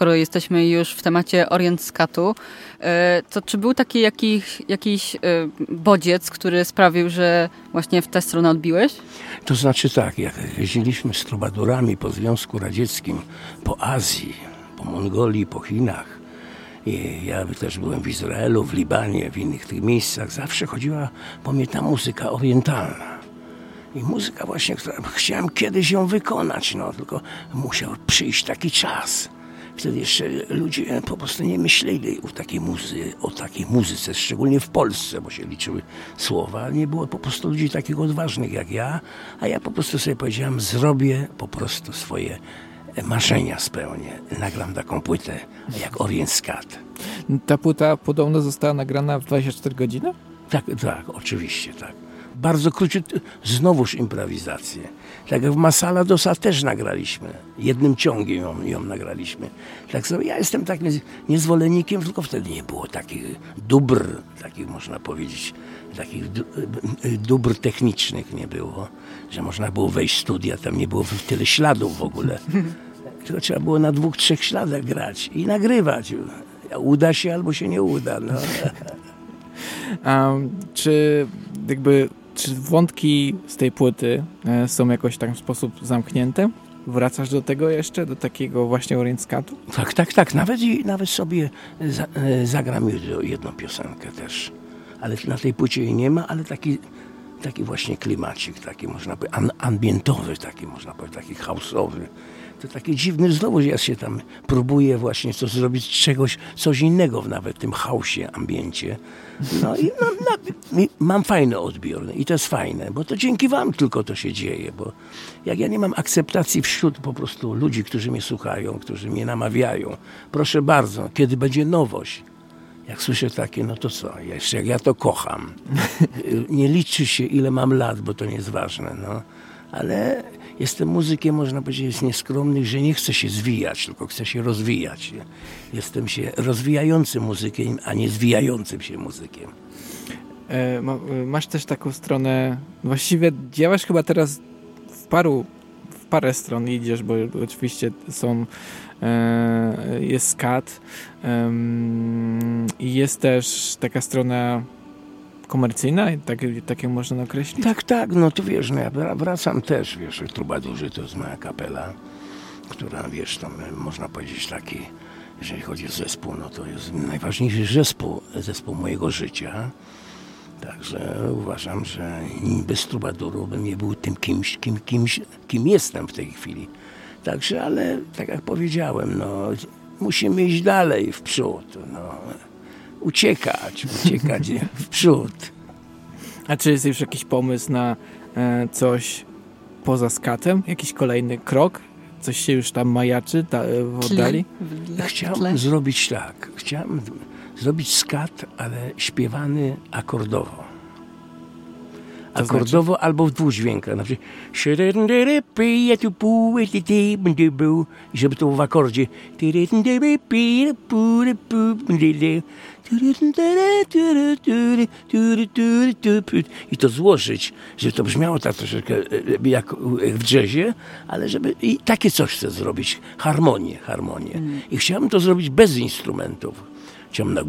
Skoro jesteśmy już w temacie Orient Skatu, e, to czy był taki jakiś, jakiś bodziec, który sprawił, że właśnie w tę stronę odbiłeś? To znaczy tak, jak jeździliśmy z trubadurami po Związku Radzieckim, po Azji, po Mongolii, po Chinach, i ja też byłem w Izraelu, w Libanie, w innych tych miejscach. Zawsze chodziła po mnie ta muzyka orientalna. I muzyka właśnie, chciałem kiedyś ją wykonać, no tylko musiał przyjść taki czas. Wtedy jeszcze ludzie po prostu nie myśleli o takiej, muzy o takiej muzyce, szczególnie w Polsce, bo się liczyły słowa. Nie było po prostu ludzi takich odważnych jak ja, a ja po prostu sobie powiedziałem, zrobię po prostu swoje marzenia spełnię. Nagram taką płytę jak Orient Scat. Ta płyta podobno została nagrana w 24 godziny? Tak, tak, oczywiście, tak. Bardzo króciutko, znowuż improwizację. Tak jak w Masala Dosa też nagraliśmy. Jednym ciągiem ją, ją nagraliśmy. Tak sobie, ja jestem takim niezwolennikiem, tylko wtedy nie było takich dóbr, takich można powiedzieć, takich dóbr technicznych nie było, że można było wejść w studia, tam nie było tyle śladów w ogóle. [LAUGHS] Tylko trzeba było na dwóch, trzech śladach grać i nagrywać. Uda się albo się nie uda. No. [LAUGHS] Um, czy jakby czy wątki z tej płyty e, są jakoś w sposób zamknięte? Wracasz do tego jeszcze, do takiego właśnie orientskatu? Tak, tak, tak. Nawet, nawet sobie za, e, zagram jedną piosenkę też. Ale na tej płycie jej nie ma, ale taki, taki właśnie klimacik, taki można powiedzieć, ambientowy, taki można powiedzieć, taki houseowy to takie dziwne, znowu ja się tam próbuję właśnie coś zrobić, czegoś, coś innego w nawet tym chaosie, ambiencie. No i no, no, mam fajny odbiór i to jest fajne, bo to dzięki wam tylko to się dzieje, bo jak ja nie mam akceptacji wśród po prostu ludzi, którzy mnie słuchają, którzy mnie namawiają, proszę bardzo, kiedy będzie nowość, jak słyszę takie, no to co, jeszcze jak ja to kocham. [LAUGHS] Nie liczy się ile mam lat, bo to nie jest ważne, no. Ale jestem muzykiem, można powiedzieć, jest nieskromny, że nie chcę się zwijać, tylko chcę się rozwijać. Jestem się rozwijającym muzykiem, a nie zwijającym się muzykiem. E, e, masz też taką stronę, właściwie działasz chyba teraz w paru, w parę stron idziesz, bo oczywiście są e, jest skat i jest też taka strona komercyjna, tak, tak ją można określić? Tak, tak, no to wiesz, no ja wracam też, wiesz, Trubadurzy to jest moja kapela, która, wiesz, tam można powiedzieć taki, jeżeli chodzi o zespół, no to jest najważniejszy zespół, zespół mojego życia. Także uważam, że bez Trubaduru bym nie był tym kimś, kim, kimś, kim jestem w tej chwili. Także, ale tak jak powiedziałem, no, musimy iść dalej, w przód. No uciekać, uciekać w przód. A czy jest już jakiś pomysł na e, coś poza skatem? Jakiś kolejny krok? Coś się już tam majaczy ta, w oddali? Chciałem zrobić tak. Chciałem zrobić skat, ale śpiewany akordowo. Akordowo znaczy? albo w dwudźwiękach. Na przykład i żeby to w akordzie i to złożyć, żeby to brzmiało tak troszeczkę e, jak w jazzie, ale żeby i takie coś chcę zrobić, harmonię, harmonię. Mm. I chciałem to zrobić bez instrumentów. Chciałem na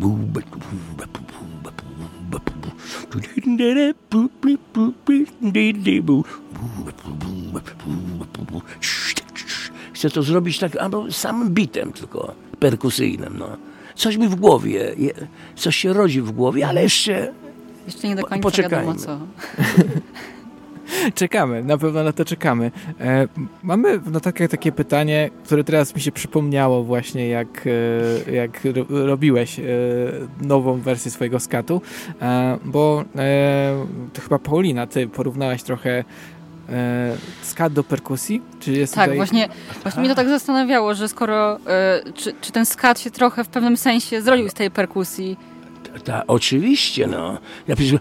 Chcę to zrobić tak, albo samym bitem tylko, perkusyjnym, no coś mi w głowie, coś się rodzi w głowie, ale jeszcze jeszcze nie do końca poczekajmy. wiadomo co. [LAUGHS] czekamy, na pewno na to czekamy. E, mamy w notatkach takie pytanie, które teraz mi się przypomniało właśnie, jak, e, jak robiłeś e, nową wersję swojego skatu, e, bo e, to chyba Paulina, ty porównałaś trochę e, skat do perkusji? Czy jest tak, tutaj... właśnie, właśnie mnie to tak zastanawiało, że skoro, e, czy, czy ten skat się trochę w pewnym sensie zrodził z tej perkusji? Ta, ta, oczywiście, no. Ja przecież...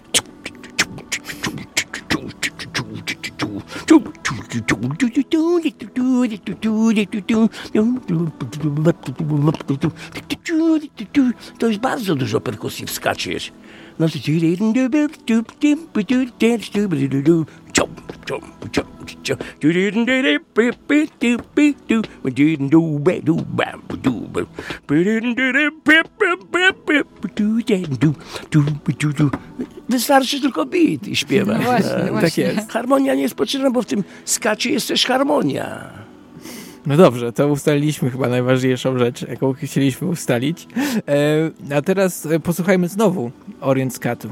To jest bardzo dużo perkusji w skacie. No Wystarczy tylko beat i śpiewać. No właśnie, tak, właśnie. Tak jest. Harmonia nie jest potrzebna, bo w tym skacie jest też harmonia. No dobrze, to ustaliliśmy chyba najważniejszą rzecz, jaką chcieliśmy ustalić. E, a teraz e, posłuchajmy znowu Orient Scatu.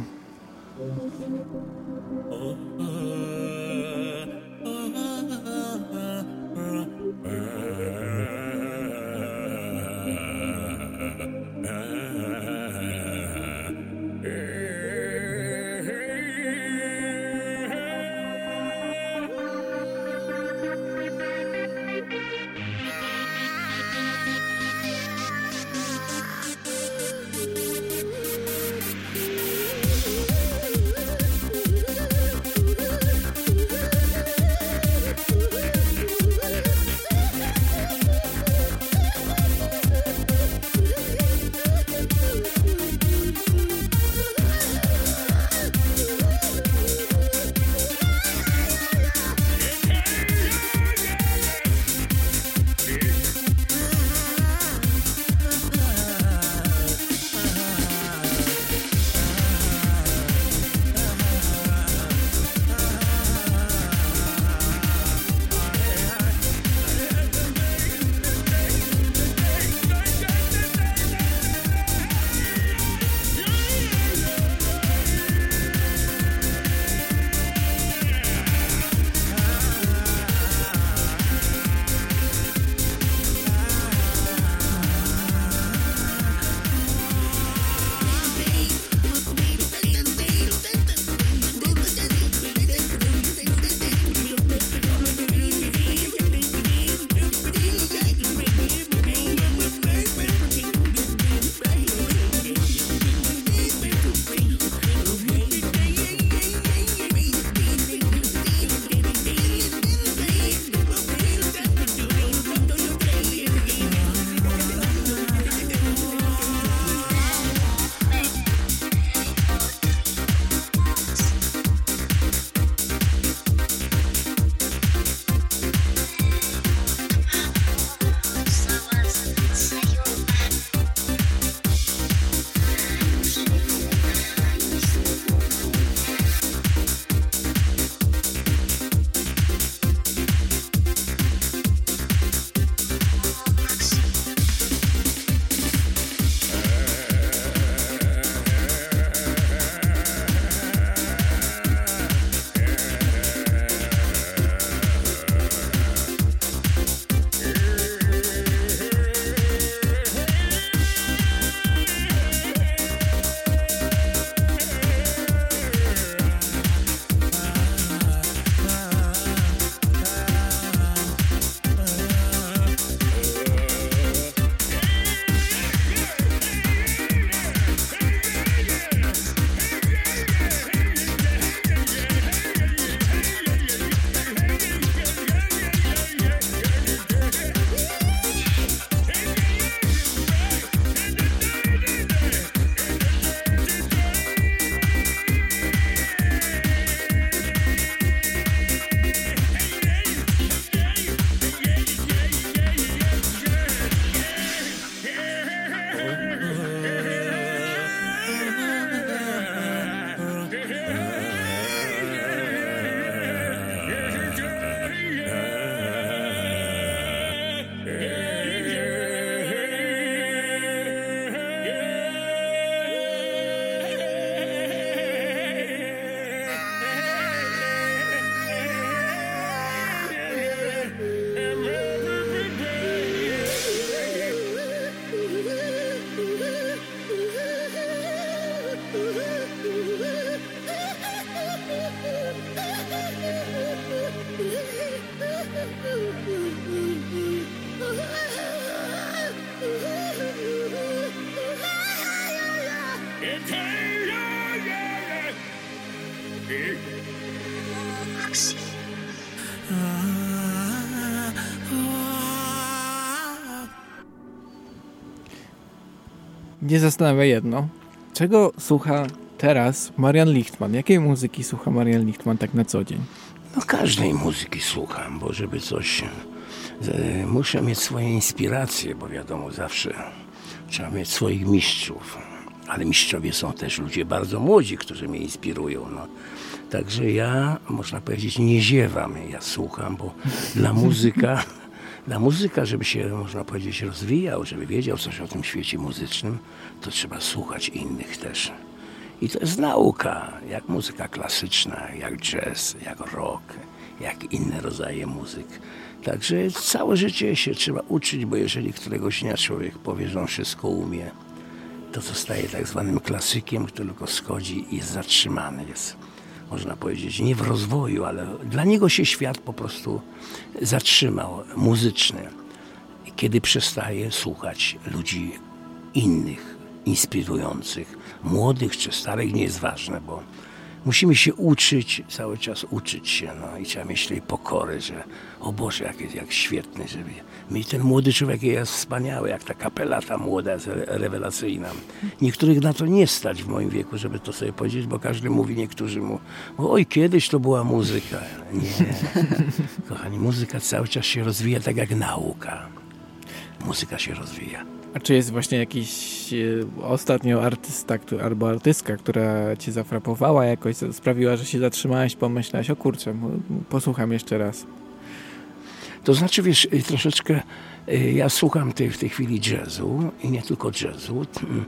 Mnie zastanawia jedno. Czego słucha teraz Marian Lichtman? Jakiej muzyki słucha Marian Lichtman tak na co dzień? No każdej muzyki słucham, bo żeby coś... Muszę mieć swoje inspiracje, bo wiadomo, zawsze trzeba mieć swoich mistrzów. Ale mistrzowie są też ludzie bardzo młodzi, którzy mnie inspirują. No. Także ja, można powiedzieć, nie ziewam, ja słucham, bo dla muzyka, [LAUGHS] dla muzyka, żeby się, można powiedzieć, rozwijał, żeby wiedział coś o tym świecie muzycznym, to trzeba słuchać innych też. I to jest nauka, jak muzyka klasyczna, jak jazz, jak rock, jak inne rodzaje muzyk. Także całe życie się trzeba uczyć, bo jeżeli któregoś dnia człowiek powie, że on wszystko umie, to zostaje tak zwanym klasykiem, który tylko schodzi i zatrzymany. Jest, można powiedzieć, nie w rozwoju, ale dla niego się świat po prostu zatrzymał, muzyczny. Kiedy przestaje słuchać ludzi innych, inspirujących, młodych czy starych, nie jest ważne, bo musimy się uczyć, cały czas uczyć się, no i trzeba mieć tej pokory, że o Boże, jak jest jak świetny, żeby mi ten młody człowiek jest wspaniały, jak ta kapela ta młoda jest rewelacyjna. Niektórych na to nie stać w moim wieku, żeby to sobie powiedzieć, bo każdy mówi, niektórzy mu, oj, kiedyś to była muzyka. Nie, [LAUGHS] kochani, muzyka cały czas się rozwija tak jak nauka. Muzyka się rozwija. A czy jest właśnie jakiś e, ostatnio artysta albo artystka, która cię zafrapowała jakoś, sprawiła, że się zatrzymałeś, pomyślałeś, o kurczę, posłucham jeszcze raz. To znaczy, wiesz, y, troszeczkę y, ja słucham tej, w tej chwili jazzu i nie tylko jazzu. Mm,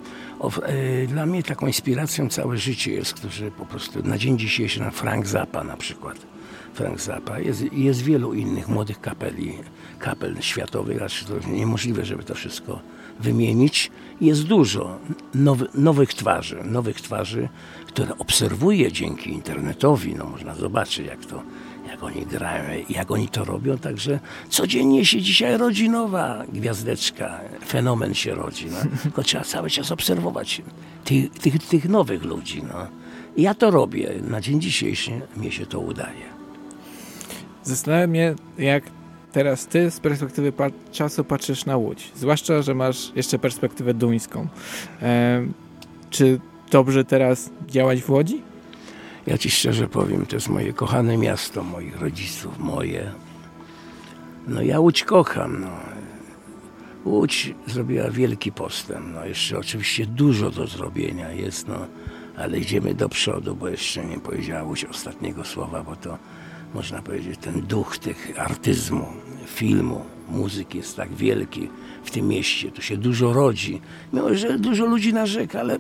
y, dla mnie taką inspiracją całe życie jest, którzy po prostu na dzień dzisiejszy, na Frank Zappa na przykład. Frank Zappa. Jest, jest wielu innych młodych kapeli, kapel światowych, aż to niemożliwe, żeby to wszystko wymienić. Jest dużo nowy, nowych twarzy, nowych twarzy, które obserwuję dzięki internetowi. No, można zobaczyć, jak to jak oni grają, jak oni to robią. Także codziennie się dzisiaj rodzi nowa gwiazdeczka, fenomen się rodzi. No. Tylko trzeba cały czas obserwować tych, tych, tych nowych ludzi. No. Ja to robię. Na dzień dzisiejszy mnie się to udaje. Zastanawiam mnie, jak teraz ty z perspektywy czasu patrzysz na Łódź. Zwłaszcza, że masz jeszcze perspektywę duńską. E, czy dobrze teraz działać w Łodzi? Ja ci szczerze powiem, to jest moje kochane miasto, moich rodziców, moje. No ja Łódź kocham. No. Łódź zrobiła wielki postęp. No jeszcze oczywiście dużo do zrobienia jest, no, ale idziemy do przodu, bo jeszcze nie powiedziała Łódź ostatniego słowa, bo to można powiedzieć, ten duch tych artyzmu, filmu, muzyki jest tak wielki w tym mieście. Tu się dużo rodzi. Mimo, że dużo ludzi narzeka, ale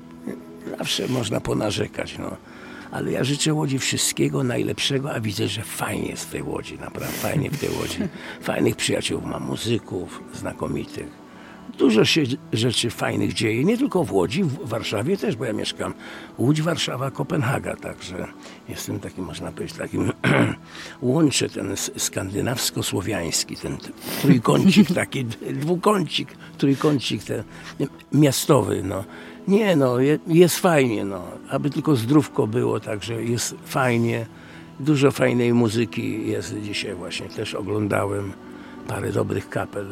zawsze można ponarzekać. No ale ja życzę Łodzi wszystkiego najlepszego, a widzę, że fajnie jest w tej Łodzi, naprawdę fajnie w tej Łodzi. Fajnych przyjaciół mam, muzyków znakomitych. Dużo się rzeczy fajnych dzieje, nie tylko w Łodzi, w Warszawie też, bo ja mieszkam Łódź, Warszawa, Kopenhaga, także jestem takim, można powiedzieć, takim [CLEARS THROAT] łączę ten skandynawsko-słowiański, ten trójkącik, [LAUGHS] taki dwukącik, trójkącik ten miastowy, no. Nie, no, jest fajnie, no. Aby tylko zdrówko było, także jest fajnie. Dużo fajnej muzyki jest dzisiaj właśnie. Też oglądałem parę dobrych kapel.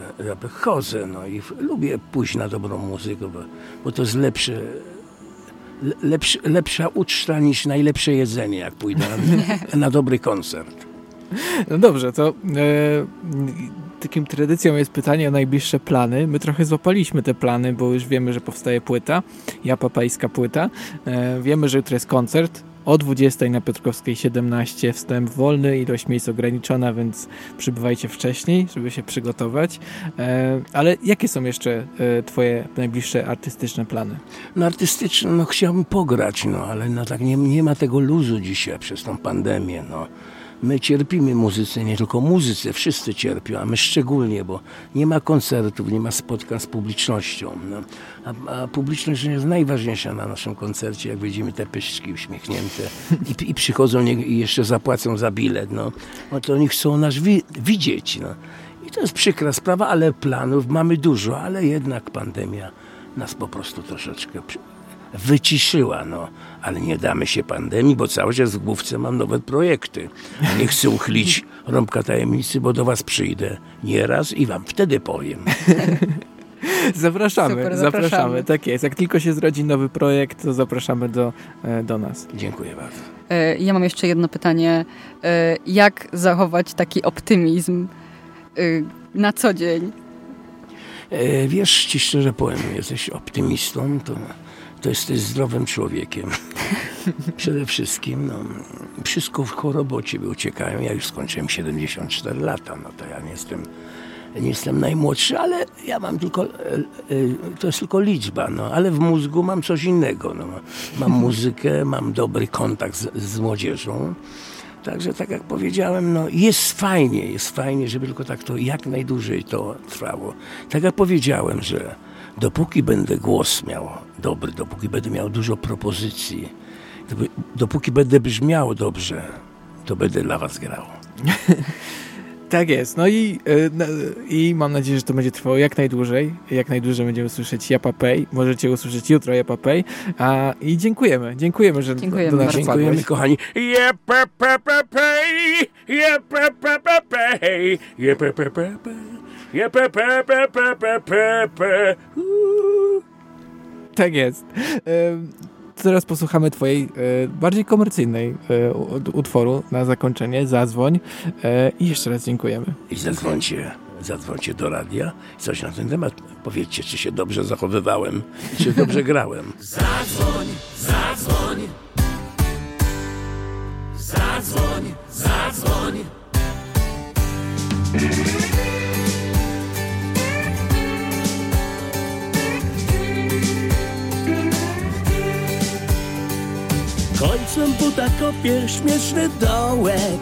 Chodzę, no i lubię pójść na dobrą muzykę, bo, bo to jest lepsze, lepsza uczta niż najlepsze jedzenie, jak pójdę na, [LAUGHS] na dobry koncert. No dobrze, to e, takim tradycją jest pytanie o najbliższe plany. My trochę złapaliśmy te plany, bo już wiemy, że powstaje płyta, ja papajska płyta. E, wiemy, że jutro jest koncert. O 20 na Piotrkowskiej 17 wstęp wolny, ilość miejsc ograniczona, więc przybywajcie wcześniej, żeby się przygotować. E, ale jakie są jeszcze e, twoje najbliższe artystyczne plany? No artystyczne, no chciałbym pograć, no ale no tak nie, nie ma tego luzu dzisiaj przez tą pandemię, no. My cierpimy muzycy, nie tylko muzycy, wszyscy cierpią, a my szczególnie, bo nie ma koncertów, nie ma spotkań z publicznością. No. A, a, publiczność jest najważniejsza na naszym koncercie, jak widzimy te pyszczki uśmiechnięte i, i przychodzą nie, i jeszcze zapłacą za bilet. No. no to oni chcą nas wi widzieć. No. I to jest przykra sprawa, ale planów mamy dużo, ale jednak pandemia nas po prostu troszeczkę wyciszyła, no. Ale nie damy się pandemii, bo cały czas w główce mam nowe projekty. Nie chcę uchylić rąbka tajemnicy, bo do was przyjdę nieraz i wam wtedy powiem. [LAUGHS] Zapraszamy, Super, zapraszamy, zapraszamy. Tak jest. Jak tylko się zrodzi nowy projekt, to zapraszamy do, e, do nas. Dziękuję bardzo. E, ja mam jeszcze jedno pytanie. E, jak zachować taki optymizm na co dzień? Wiesz, ci szczerze powiem, jesteś optymistą, to, to jesteś zdrowym człowiekiem. [LAUGHS] Przede wszystkim, no, wszystko w ciebie uciekają. Ja już skończyłem 74 lata, no to ja nie jestem nie jestem najmłodszy, ale ja mam tylko, e, e, to jest tylko liczba, no, ale w mózgu mam coś innego. No. Mam [LAUGHS] muzykę, mam dobry kontakt z, z młodzieżą. Także tak jak powiedziałem, no jest fajnie, jest fajnie, żeby tylko tak to jak najdłużej to trwało. Tak jak powiedziałem, że dopóki będę głos miał dobry, dopóki będę miał dużo propozycji, dopóki będę brzmiał dobrze, to będę dla was grał. Tak jest. No i, e, i mam nadzieję, że to będzie trwało jak najdłużej. Jak najdłużej będziemy słyszeć Japapej. Możecie usłyszeć jutro Japapej. A, I dziękujemy. Dziękujemy, że dziękujemy do nas Dziękujemy, kochani. Tak jest teraz posłuchamy twojej e, bardziej komercyjnej e, utworu na zakończenie. Zadzwoń e, i jeszcze raz dziękujemy. I zadzwońcie, zadzwońcie do radia i coś na ten temat powiedzcie, czy się dobrze zachowywałem, czy dobrze [LAUGHS] grałem. Zadzwoń, zadzwoń. Zadzwoń, zadzwoń. Końcem buta kopie śmieszny dołek.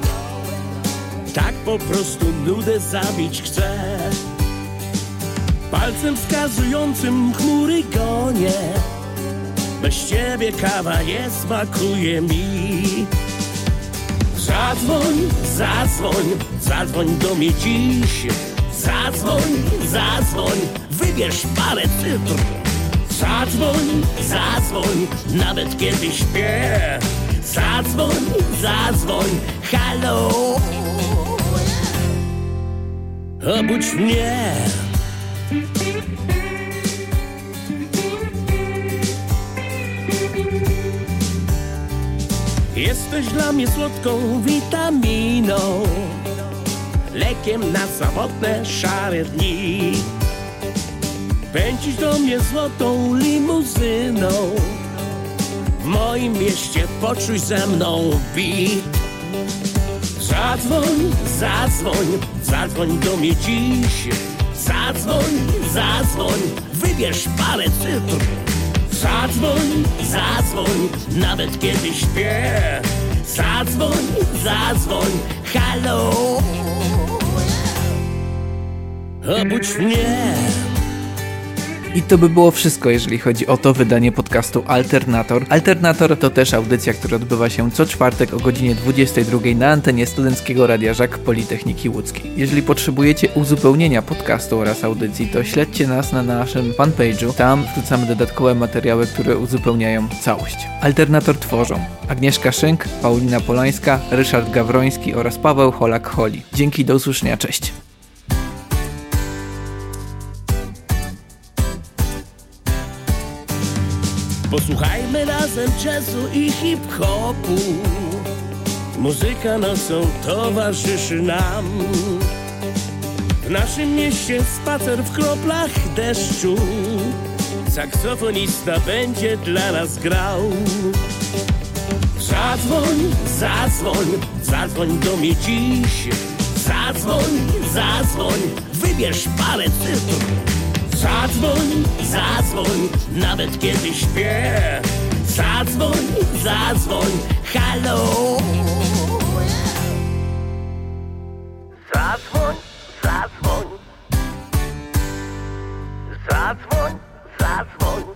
Tak po prostu nudę zabić chcę. Palcem wskazującym chmury gonie. Bez ciebie kawa nie smakuje mi. Zadzwoń, zadzwoń, zadzwoń do mnie dziś. Zadzwoń, zadzwoń, wybierz parę cyfr Zadzwoń, zadzwoń, nawet kiedy śpię. Zadzwoń, zadzwoń, halo. Obudź mnie. Jesteś dla mnie słodką witaminą Lekiem na samotne szare dni Pędzisz do mnie złotą limuzyną. W moim mieście poczuj ze mną beat Zadzwoń, zadzwoń, zadzwoń do mnie dziś. Zadzwoń, zadzwoń, wybierz parę cyfr Zadzwoń, zadzwoń, nawet kiedy śpię. Zadzwoń, zadzwoń, halo. Obudź mnie i to by było wszystko, jeżeli chodzi o to wydanie podcastu Alternator. Alternator to też audycja, która odbywa się co czwartek o godzinie 22 na antenie Studenckiego Radia Żak Politechniki Łódzkiej. Jeżeli potrzebujecie uzupełnienia podcastu oraz audycji, to śledźcie nas na naszym fanpage'u. Tam wrzucamy dodatkowe materiały, które uzupełniają całość. Alternator tworzą Agnieszka Szynk, Paulina Polańska, Ryszard Gawroński oraz Paweł Holak-Holi. Dzięki, do usłyszenia, cześć! Posłuchajmy razem jazzu i hip-hopu. Muzyka nocą towarzyszy nam. W naszym mieście spacer w kroplach deszczu. Saksofonista będzie dla nas grał. Zadzwoń, zadzwoń, zadzwoń do mnie dziś. Zadzwoń, zadzwoń, wybierz parę cyfr Zadzwoń, zadzwoń, nawet kiedy śpię. Zadzwoń, zadzwoń, halo. Zadzwoń, zadzwoń. Zadzwoń